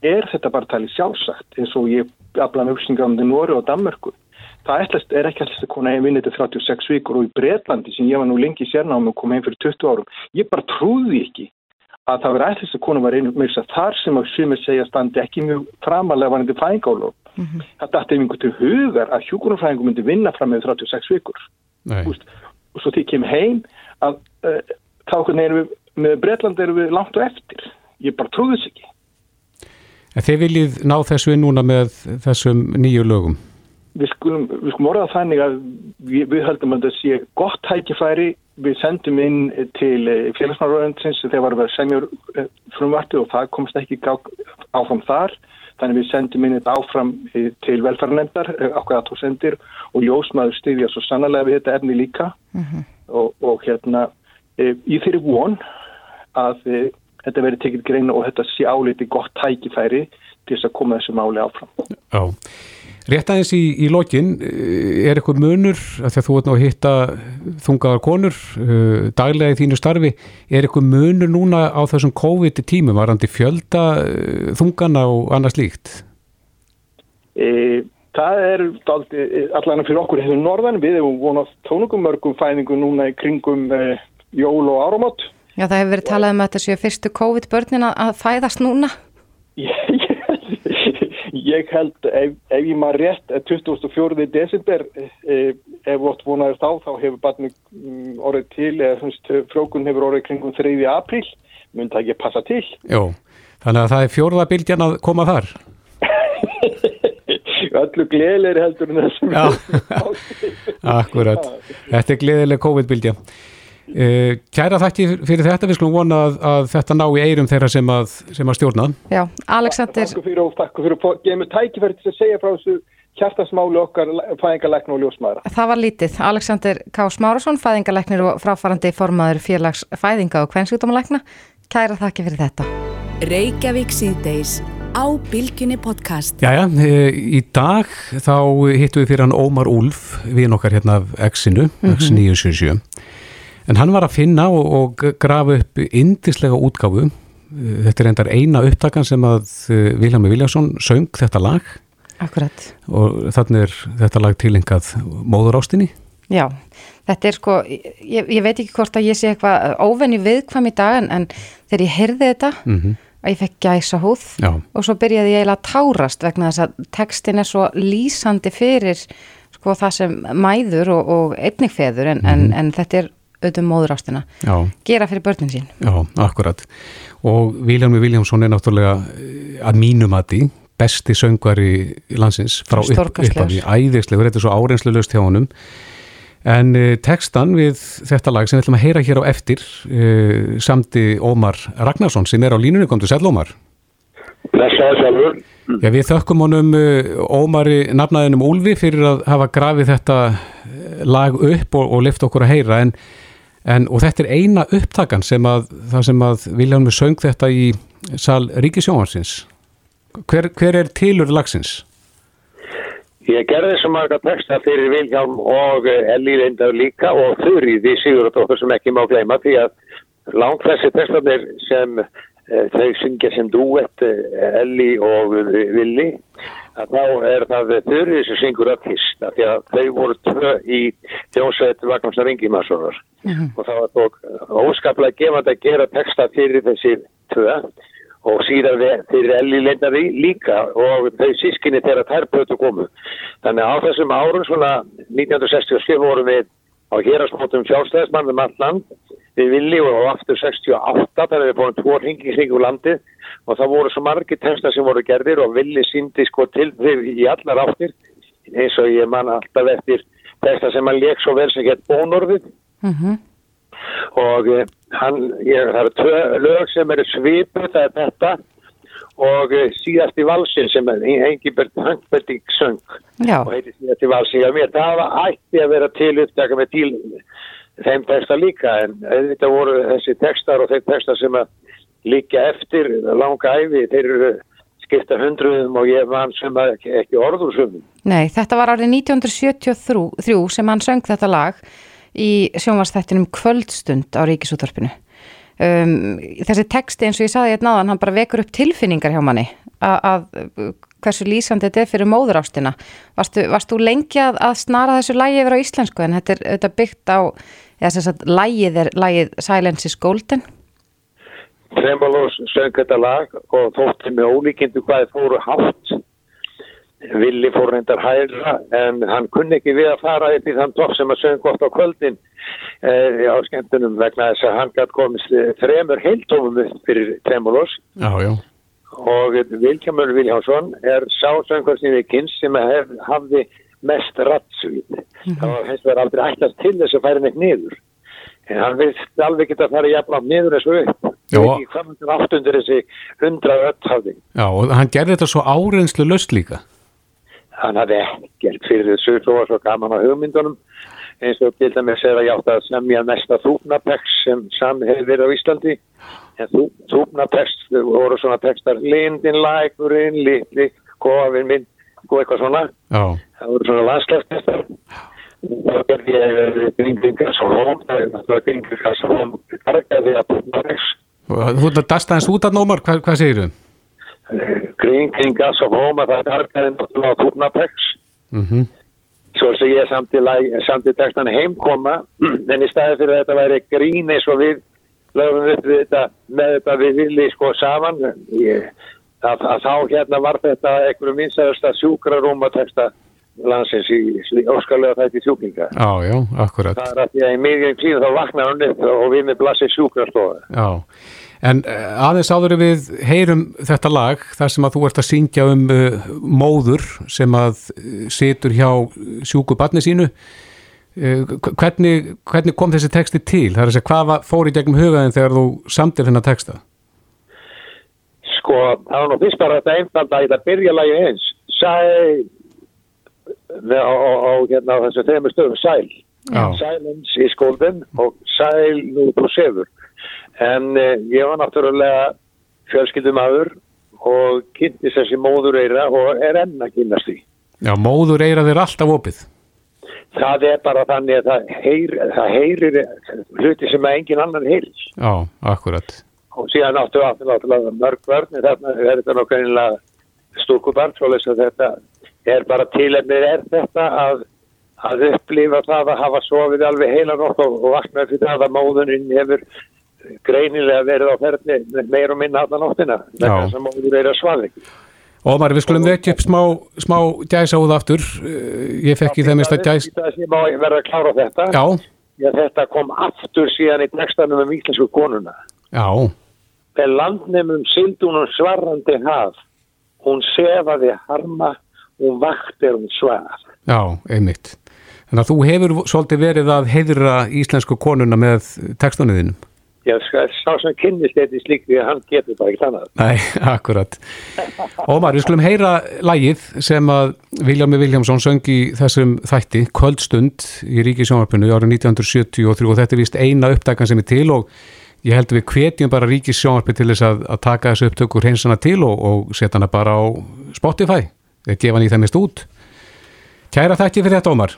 er þetta bara talið sjálfsagt eins og ég aflaði með uppsninga um það Nóri og Danmörku það ætlast, er ekki alltaf að kona heim vinnið til 36 vikur og í Breitlandi sem ég var nú lengi sérnámi og kom heim fyrir 20 árum ég bara trúði ekki að það verið ætlis að konum var einu með þess að þar sem að sumir segja standi ekki mjög framalega varandi fæðingálu. Mm -hmm. Það dætti einhvern til hugar að hjúgrunafræðingum myndi vinna fram með 36 vikur. Úst, og svo því kem heim að uh, þá erum við, með Breitland erum við langt og eftir. Ég bara trúði þess ekki. En þið viljið ná þessu inn núna með þessum nýju lögum? Við skulum, við skulum orða þannig að við, við höldum að það sé gott hækifæri við sendum inn til eh, félagsmáröðinsins þegar varum við að semja eh, frumvartu og það komst ekki áfram þar þannig við sendum inn þetta áfram eh, til velferðarnemdar ákveða tó sendir og ljósmaður styðja svo sannlega við þetta efni líka mm -hmm. og, og hérna í þeirri von að þetta verið tekið greina og þetta sé áliti gott tækifæri til þess að koma þessu máli áfram. Já. Rétt aðeins í, í lokin, eh, er eitthvað munur, að því að þú ert ná að hitta þungaðar konur uh, daglega í þínu starfi, er eitthvað munur núna á þessum COVID-tímum, varandi fjölda uh, þungana og annars líkt? E, það er allan fyrir okkur hefur norðan, við hefum vonað tónungumörgum fæðingu núna í kringum uh, jól og áramót. Já, það hefur verið talað um að þetta séu fyrstu COVID-börnin að fæðast núna? *laughs* Já, ég held, ef, ef ég maður rétt, 24. desember, eh, ef vort vonaður þá, þá hefur barni mm, orðið til, eða svona frjókun hefur orðið kringum 3. apríl, mun það ekki passa til. Jó, þannig að það er fjórða bildjan að koma þar. *laughs* Öllu gleðilegri heldur en þessum. *laughs* Akkurat. *laughs* Þetta er gleðileg COVID-bildja. Uh, kæra þakki fyrir þetta, við skulum vona að, að þetta ná í eirum þeirra sem að, sem að stjórna. Já, Alexander... Takk fyrir og takk fyrir að gefa mig tækifæri til að segja frá þessu kjartasmáli okkar fæðingalækna og ljósmaðra. Það var lítið. Alexander K. Smárasson, fæðingalæknir og fráfarandi formaður félags fæðinga og kvennsjúkdómalækna. Kæra þakki fyrir þetta. Reykjavík síðdeis á Bilginni podcast. Jæja, e, í dag þá hittum við fyrir hann Ómar Úlf, við nokkar hérna af X-inu, X977. En hann var að finna og, og grafa upp indislega útgáfu. Þetta er endar eina upptakan sem að eh, Viljámi Viljánsson söng þetta lag. Akkurat. Og þannig er þetta lag tilengað móður ástinni. Já, þetta er sko, ég, ég veit ekki hvort að ég sé eitthvað óvenni viðkvam í dag en, en þegar ég heyrði þetta mm -hmm. að ég fekk gæsa húð Já. og svo byrjaði ég eiginlega að tárast vegna þess að tekstin er svo lýsandi fyrir sko það sem mæður og, og einnigfeður en, mm -hmm. en, en þetta er auðvitað móður ástina Já. gera fyrir börnin sín. Já, akkurat. Og Viljámi Viljámsson er náttúrulega eh, að mínum að því besti söngari í landsins frá upp, upphafi, æðislegur, þetta er svo árenslu löst hjá honum. En uh, textan við þetta lag sem við ætlum að heyra hér á eftir uh, samti Ómar Ragnarsson sem er á línunni, kom til Sæl Ómar. Blessaði sjálfur. Já, við þökkum honum uh, Ómari nafnaðinum Úlfi fyrir að hafa grafið þetta lag upp og, og lift okkur að heyra. En En, og þetta er eina upptakan sem að, sem að Viljánmi söng þetta í sal Ríkisjónarsins. Hver, hver er tilur lagsins? Ég gerði þessu marga texta fyrir Viljám og Elli Lindaur líka og Þurriði Sigurðardóttur sem ekki má gleyma því að langt þessi textanir sem e, þau syngja sem duett eh, Elli og Villi að þá er það þurrið sem syngur að fyrst því að þau voru tvö í þjónsveit Vagnarssar Ingimarssonar mm -hmm. og það var tók óskaplega gefand að gera texta fyrir þessi tvö og síðan fyrir Elli Leinari líka og þau sískinni þegar þær blötu komu. Þannig að á þessum árum svona 1967 vorum við á hérasmótum sjálfstæðismann um allt land við villi og aftur 68 þannig að við búum tvo ringi í kringu landið og það voru svo margi texta sem voru gerðir og villi síndi sko til þau í allar áttir eins og ég man alltaf eftir texta sem hann leik svo vel sem gett bónorðið mm -hmm. og eh, hann, ég, það eru lög sem eru svipu það er þetta og eh, síðast í valsin sem Engibert Hankberting söng Já. og heiti síðast í valsin mér það var ætti að vera til uppdaka með til þeim texta líka en þetta voru þessi textar og þeim textar sem að líka eftir langa æfi þeir eru skipta hundruðum og ég var sem ekki, ekki orður sumum. Nei, þetta var árið 1973 sem hann söng þetta lag í sjónvarsþættinum Kvöldstund á Ríkisúttorpinu. Um, þessi texti eins og ég saði hérna náðan, hann bara vekur upp tilfinningar hjá manni að hversu lýsandi þetta er fyrir móður ástina. Varstu, varstu lengi að, snara þessu lægi yfir á íslensku en þetta er, þetta byggt á, eða þess að lægið er lægið Silence is Golden? Tremolós söng þetta lag og þótti með ólíkindu hvað þið fóru hátt Villi fór reyndar hæra en hann kunni ekki við að fara upp í þann topp sem að söng gott á kvöldin eh, á skemmtunum vegna þess að hann gætt komist eh, þremur heiltófum fyrir já. og Vilkjamur Viljánsson er við kynst sem hef, hafði mest rattsvít. Það var hens vegar aldrei ætlast til þess að færa neitt niður. En hann vilst alveg geta að fara jafn á niður þessu upp. Ekki hvað myndir átt undir þessi hundra öll hafði. Já, og hann gerði þetta svo áreynslu löst líka. Hann hafði ekkert fyrir þessu þó var svo gaman á hugmyndunum. Eins og til dæmis er að játt að semja mesta þúfnapex sem sami hefur verið á Íslandi. En þú, þúfnapex voru svona textar lindin, lækurinn, litli, kofin minn og eitthvað svona. Já, það voru svona landslagstestar og gerði ég gringingar svo hóm það var gringingar svo hóm kargaði að þúfnapex og þú ert að dasta hans út að nómar, hvað, hvað segir þú? Gringingar svo hóm að það kargaði náttúrulega að þúfnapex Mm svo sem ég samtidig samti textan heimkoma *clears throat* en í staði fyrir að þetta væri grín eins og við lögum upp við þetta með þetta við villi sko saman. Ég, að, að þá hérna var þetta einhverjum vinsæðasta sjúkrarúma texta landsins í, í óskalega þætti sjúklinga. Já, já, það er að því að í miðjum tíð þá vaknar hann upp og við með blassi sjúkrastofa. Já, en eh, aðeins áður við heyrum þetta lag þar sem að þú ert að syngja um uh, móður sem að uh, situr hjá sjúku barni sínu uh, hvernig, hvernig kom þessi texti til? Það er að segja, hvað var- fór í gegnum hugaðin þegar þú samtir þennan texta? sko, það var nú fyrst bara þetta einfalda að þetta byrja lagi eins sæl á hérna þessu þreymur stöðum sæl silence í skóldin og sæl nú þú sefur en eh, ég var náttúrulega fjölskyldumæður og kynntist þessi móður eira og er enn að kynast því Já, móður eira þér alltaf opið. það er bara þannig að það, heyr, það heyrir hluti sem engin annan heyrir Já, akkurat. og síðan áttu áttu náttúrulega mörg börn en þarna er þetta nokkuð einlega stúrkubarn svo að þetta er bara tilefnið er þetta að, að upplifa það að hafa sofið alveg heila nótt og, og vakna fyrir það að móðuninn hefur greinilega verið á ferðni meir og minna allan vegna þess að móður er að svaði Ómar, við skulum vekja upp smá, smá gæsa úð aftur. Eh, Ég fekk í þeim að gæs... Það sem má ég verða að klára þetta Já, þetta kom aftur síðan í textanum um íslensku konuna já, Með landnemum sildunum svarrandi haf, hún sefaði harma, hún vaktir hún svaf. já, einmitt. Þannig að þú hefur svolítið verið að heiðra íslensku konuna með textunniðinum. Já, sko, sá sem kynnist þetta í slíkri, hann getur bara ekki annað. Nei, *laughs* akkurat. Ómar, við skulum heyra lægið sem að Viljámi Viljámsson söng í þessum þætti, Kvöldstund í Ríkisjónvarpinu árið 1973 og þetta er vist eina uppdagan sem er til og ég held að við hvetjum bara Ríkisjónvarpi til þess að, að taka þessu upptökur hreinsana til og, og setja hana bara á Spotify, eða gefa hann í þeimist út. Kæra þætti fyrir þetta, Ómar.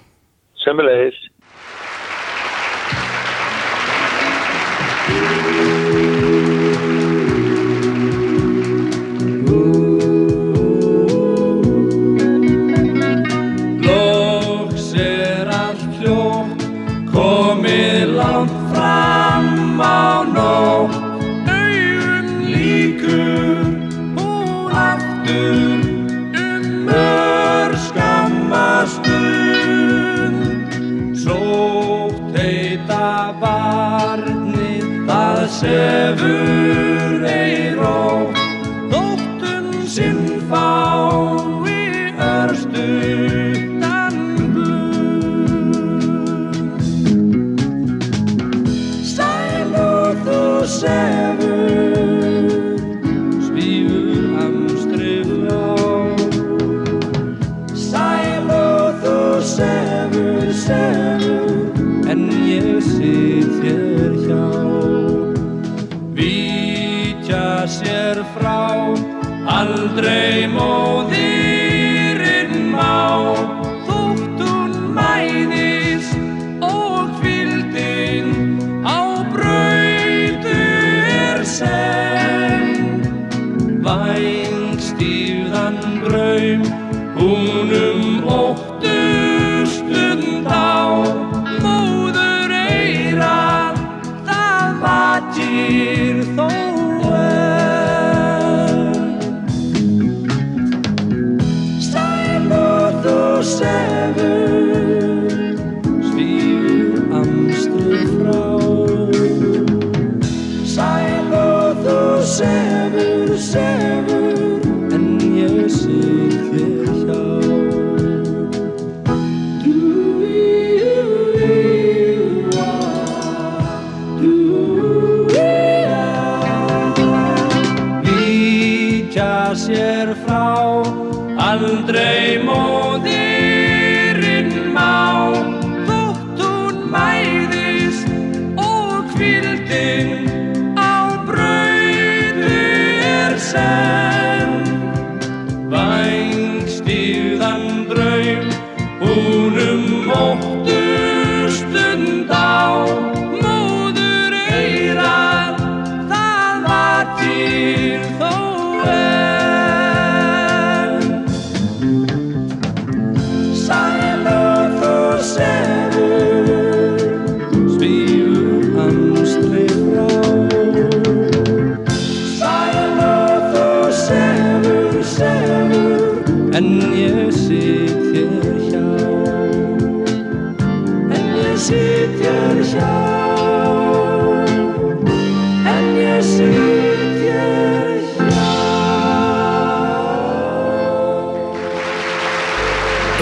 Það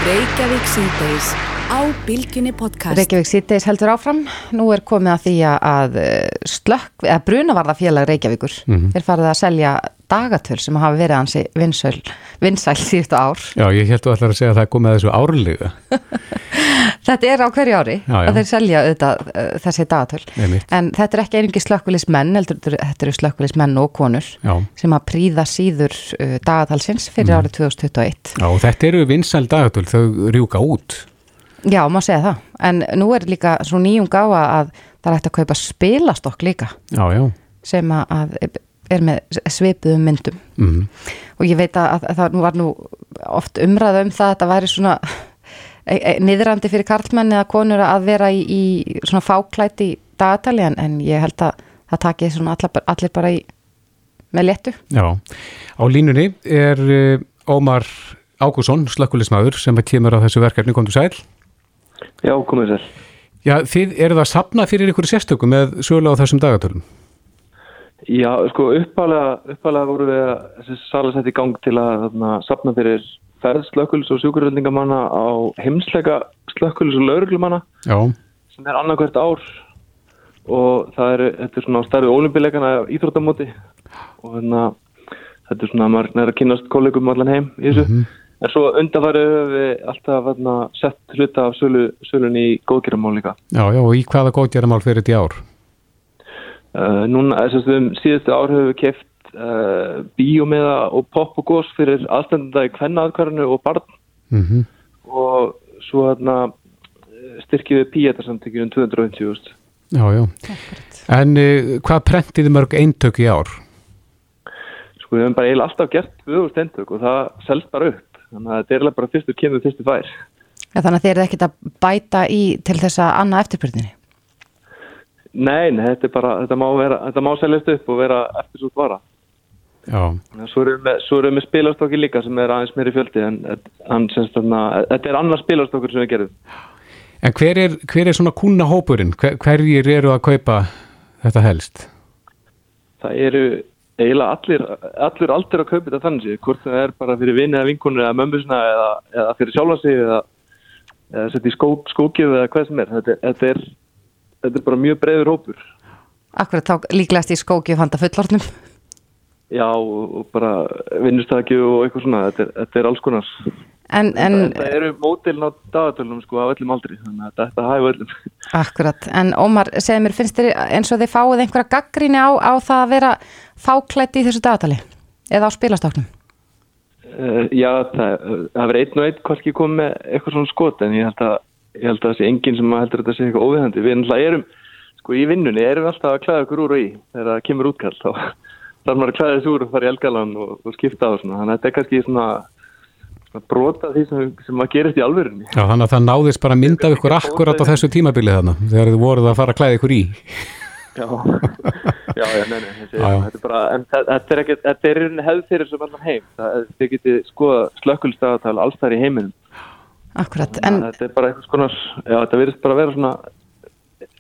Reykjavík síðdeis á Bilginni podcast. Reykjavík síðdeis heldur áfram. Nú er komið að því að eh, slökk, eða brunavarðafélag Reykjavíkur Mhm. er farið að selja dagatöl sem hafa verið hansi vinsæl, vinsæl síðustu ár. Já, ég held þú ætlar að segja að það er komið að þessu árlega. *laughs* Þetta er á hverju ári Já, já. að þeir selja auðvitað uh, þessi dagatöl. En þetta er ekki einungi slökkvilismenn, heldur þetta eru slökkvilismenn og konur Já. sem að príða síður uh, dagatalsins fyrir Mhm. árið 2021. Já, þetta eru vinsæl dagatöl, þau rjúka út. Já, má segja það. En nú er líka svo nýjum gáfa að það er hægt að kaupa spilastokk líka Já, já. sem að- er með svipuðum myndum. Mm. Og ég veit að, að það var nú oft umræða um það að þetta væri svona niðrandi fyrir karlmenn eða konur að vera í, í svona fáklæti í dagatali en, en ég held að það taki svona allar, allir bara í með léttu. Já, á línunni er uh, Ómar Ágússon, slökkulismæður, sem kemur á þessu verkefni, komdu sæl. Já, komið sér. Já, þið eruð að sapna fyrir ykkur sérstökum með sögulega á þessum dagatölum. Já, sko, uppalega, voru við að þessi sala sett í gang til að þarna, sapna fyrir ferð slökkulis og sjúkuröldingamanna á heimsleika slökkulis og lauruglumanna sem er annarkvært ár og það er, þetta er svona á starfið ólimpileikana íþróttamóti og þannig að þetta er svona, maður er að kynast kollegum allan heim í þessu. En svo undanfarið höfum við alltaf sett hluta af sölu, sölun í góðgerðamál líka. já, já, og í hvaða góðgeramál fyrir þetta ár? Uh, núna, þess að við síðustu ár höfum við keft uh, bíómiða og pop og gós fyrir aðstendanda í kvennaðkvarðinu og barn Mm og svo eh, styrkjum við píetarsamtökjum um 250.000. Já, já. En uh, hvað prentiði mörg eintök í ár? Sko við höfum bara eiginlega alltaf gert 2000 eintök og það selst bara upp. Þannig að þetta er eiginlega bara fyrstur kemur fyrstur fær. Ja, þannig að þið eru ekkit að bæta í til þess að annað eftirspurninni. Nei, nei, þetta bara, þetta má, má seljast upp og vera eftir svo vara. Já, Svo erum við svo erum við með spilarstokki líka sem er aðeins meiri fjöldi en semst, þarna, þetta er annar spilarstokkur sem við gerum. en hver er, hver er svona kuna hópurinn? Hver, hverjir eru að kaupa þetta helst? Það eru eiginlega allir, allir aldur að kaupa þetta þannig séð, hvort það er bara fyrir vinni eða vinkunni eða mömbusna eða, eða fyrir sjálfa sig eða, eða setja í skó, skókjöf eða hvað sem er. Þetta, þetta er. Þetta er bara mjög breiður hópur. Akkurat þá líklegast í skóki og fanda fullornum. Já, og, bara vinnustakju og eitthvað svona, þetta er, þetta er alls konar. En, en Þetta eru mótilin á dagatölunum sko af öllum aldri, þannig að þetta hæfa öllum. *laughs* akkurat, en Ómar, segð mér, finnst þér eins og þið fáið einhverja gaggríni á, á það að vera fáklætt í þessu dagatali? Eða á spilastoknum? Uh, já, það, það verður einn og einn hvorki komið með eitthvað svona skot en ég held að, ég held að það sé enginn sem heldur að þetta sé eitthvað óviðandi. Við náttúrulega erum, sko í vinnunni erum við alltaf að klæða okkur úr og í þegar það kemur útkall þá *laughs* þarf maður að klæða þessu úr og fara í elgalan og, og skipta á og svona. Þannig að þetta er kannski svona, svona brota því sem, sem að gerist í alvörunni. Já, þannig að það náðist bara að mynda af ykkur akkurat á þessu tímabilið þarna, þegar þið voruð að fara að klæða ykkur í. *laughs* Já, já, já, nei, nei, þessi, Já, já. þetta er bara, en þetta er ekki, þetta er rauninni hefð fyrir sem allan heim. Það, þið getið skoða slökkulstagatal alls þar í heiminum. Akkurat, En, en þetta er bara eitthvað skonar, já, þetta virðist bara vera svona,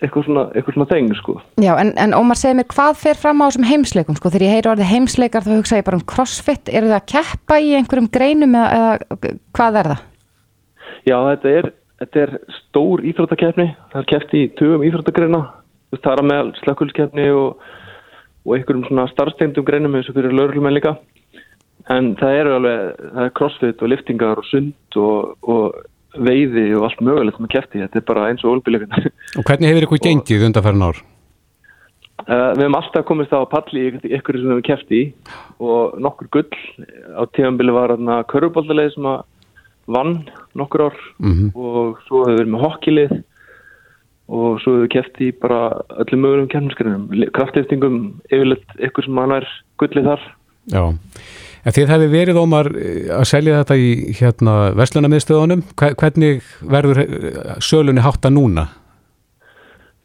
eitthvað svona, eitthvað svona þeng, sko. Já, en, en Ómar segir mér, hvað fer fram á þessum heimsleikum? Sko, þegar ég heyri orðið heimsleikar þá hugsa ég bara um crossfit. Eru það að keppa í einhverjum greinum eða, eða hvað er það? Já, þetta er, þetta er stór íþróttakeppni, það er keppt í tugum íþróttagreina, það er að meðal slökkulskeppni og, og einhverjum svona starfstengdum greinum eins og fyrir laurlumenn líka. En það eru alveg, það er crossfit og liftingar og sund og, og veiði og allt mögulegt með kefti, þetta er bara eins og olbíleikin. *laughs* Og hvernig hefur ykkur gengið undanferðin ár? Uh, við hefum alltaf komist á palli í ykkur sem við hefum keft í. Og nokkur gull. Á tíðanbili var þarna körfuboltaleið sem að vann nokkur ár. Mhm. og svo hefur við verið með hokkilið og svo hefur við keft í bara öllum mögulegum kemminskrinum, kraftliftingum yfirleitt ykkur sem hann er gullið þar. Já, en þið hefði verið ómar eh, að selja þetta í hérna verslunarmiðstöðunum, hvernig verður eh, sölunni hátta núna?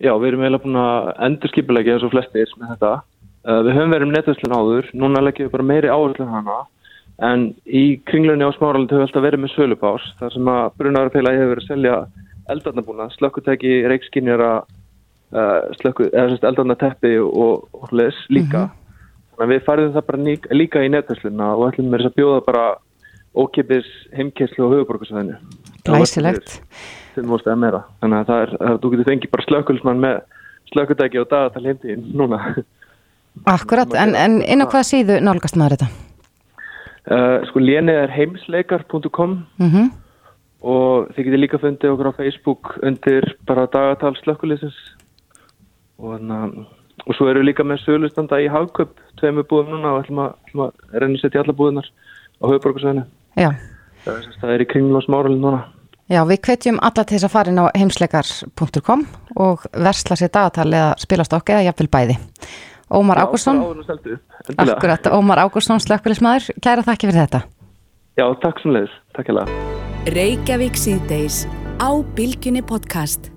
Já, við erum eiginlega búin að endurskipulegja eins og flestir með þetta. Uh, við höfum verið um netverslun áður, núna leggjum við bara meiri áherslu hana en í kringlunni á smáralind höfum við alltaf verið með sölupás þar sem að brunarfélagi hefur verið að selja eldarnabúna, slökkutæki, reikskinjara, slökku, eða eldarnateppi og, og les líka. Þannig að við færðum það bara líka, líka í netversluna og ætlum með þess að bjóða bara ókipis heimkesslu og höfuborgarsvæðinu. Meira. Þannig að það er, að þú getur fengið bara slökkulismann með slökkutæki og dagatal heimtíðin núna. Akkurat, en, en inn á hvaða síðu nálgast maður þetta? Uh, sko lénið er heimsleikar.com Mm og þið getur líka fundið okkur á Facebook undir bara dagatal slökkulisins og, hana, og svo eru við líka með sölustanda í Hagköp, tveimur búðum núna og ætlum að, ætlum að reyna að setja alla búðunar á höfuborgarsvæðinu. Já. Það það er í kringlun og smáralinn núna. Já, við hvetjum alla til þess að fara inn á heimsleikar.com og versla sér dagatal eða spilast okkur eða jafnvel bæði. Ómar Ágúrsson, akkurat, Ómar Ágúrsson, slökkulismæður, kæra þakki fyrir þetta. Já, takk sem leiðis. Takk hella. Reykjavík síðdeis á Bilginni podcast.